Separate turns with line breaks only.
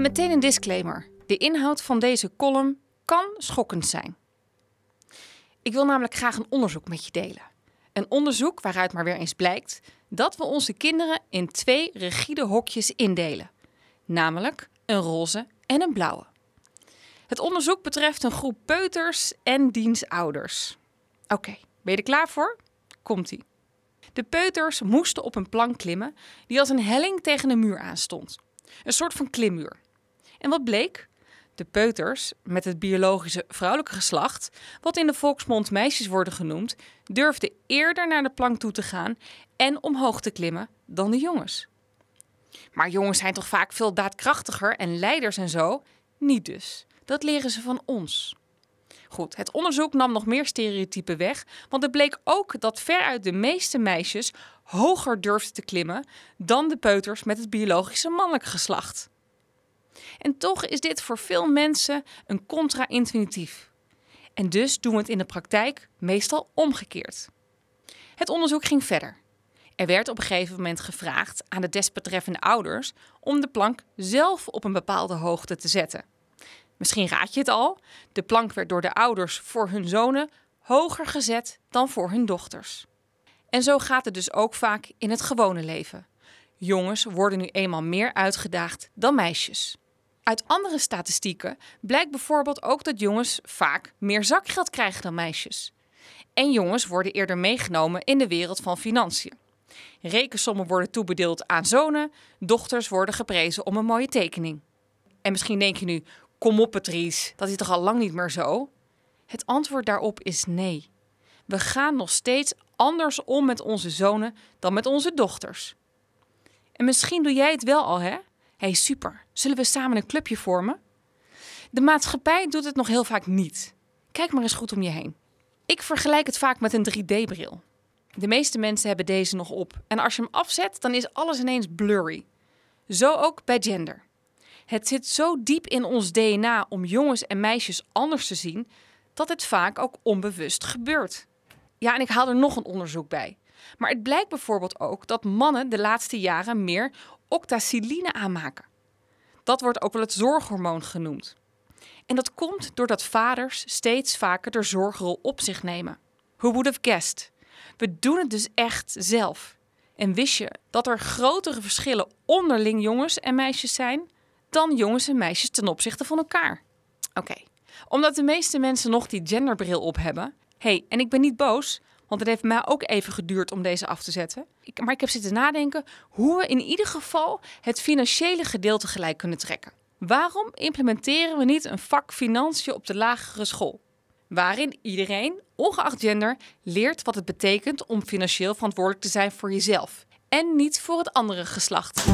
meteen een disclaimer. De inhoud van deze column kan schokkend zijn. Ik wil namelijk graag een onderzoek met je delen. Een onderzoek waaruit maar weer eens blijkt dat we onze kinderen in twee rigide hokjes indelen. Namelijk een roze en een blauwe. Het onderzoek betreft een groep peuters en dienstouders. Oké, ben je er klaar voor? Komt-ie. De peuters moesten op een plank klimmen die als een helling tegen een muur aanstond. Een soort van klimmuur. En wat bleek? De peuters, met het biologische vrouwelijke geslacht, wat in de volksmond meisjes worden genoemd, durfden eerder naar de plank toe te gaan en omhoog te klimmen dan de jongens. Maar jongens zijn toch vaak veel daadkrachtiger en leiders en zo? Niet dus. Dat leren ze van ons. Goed, het onderzoek nam nog meer stereotypen weg, want het bleek ook dat veruit de meeste meisjes hoger durfden te klimmen dan de peuters met het biologische mannelijke geslacht. En toch is dit voor veel mensen een contra-intuïtief. En dus doen we het in de praktijk meestal omgekeerd. Het onderzoek ging verder. Er werd op een gegeven moment gevraagd aan de desbetreffende ouders om de plank zelf op een bepaalde hoogte te zetten. Misschien raad je het al, de plank werd door de ouders voor hun zonen hoger gezet dan voor hun dochters. En zo gaat het dus ook vaak in het gewone leven. Jongens worden nu eenmaal meer uitgedaagd dan meisjes. Uit andere statistieken blijkt bijvoorbeeld ook dat jongens vaak meer zakgeld krijgen dan meisjes. En jongens worden eerder meegenomen in de wereld van financiën. Rekensommen worden toebedeeld aan zonen, dochters worden geprezen om een mooie tekening. En misschien denk je nu: kom op, Patrice, dat is toch al lang niet meer zo? Het antwoord daarop is nee. We gaan nog steeds anders om met onze zonen dan met onze dochters. En misschien doe jij het wel al, hè? Hey, super, zullen we samen een clubje vormen? De maatschappij doet het nog heel vaak niet. Kijk maar eens goed om je heen. Ik vergelijk het vaak met een 3D-bril. De meeste mensen hebben deze nog op. En als je hem afzet, dan is alles ineens blurry. Zo ook bij gender. Het zit zo diep in ons DNA om jongens en meisjes anders te zien, dat het vaak ook onbewust gebeurt. Ja, en ik haal er nog een onderzoek bij. Maar het blijkt bijvoorbeeld ook dat mannen de laatste jaren meer octacyline aanmaken. Dat wordt ook wel het zorghormoon genoemd. En dat komt doordat vaders steeds vaker de zorgrol op zich nemen. Who would have guessed? We doen het dus echt zelf. En wist je dat er grotere verschillen onderling jongens en meisjes zijn dan jongens en meisjes ten opzichte van elkaar? Oké, omdat de meeste mensen nog die genderbril op hebben. hey, en ik ben niet boos, want het heeft mij ook even geduurd om deze af te zetten. Ik, maar ik heb zitten nadenken hoe we in ieder geval het financiële gedeelte gelijk kunnen trekken. Waarom implementeren we niet een vak financiën op de lagere school? Waarin iedereen, ongeacht gender, leert wat het betekent om financieel verantwoordelijk te zijn voor jezelf en niet voor het andere geslacht.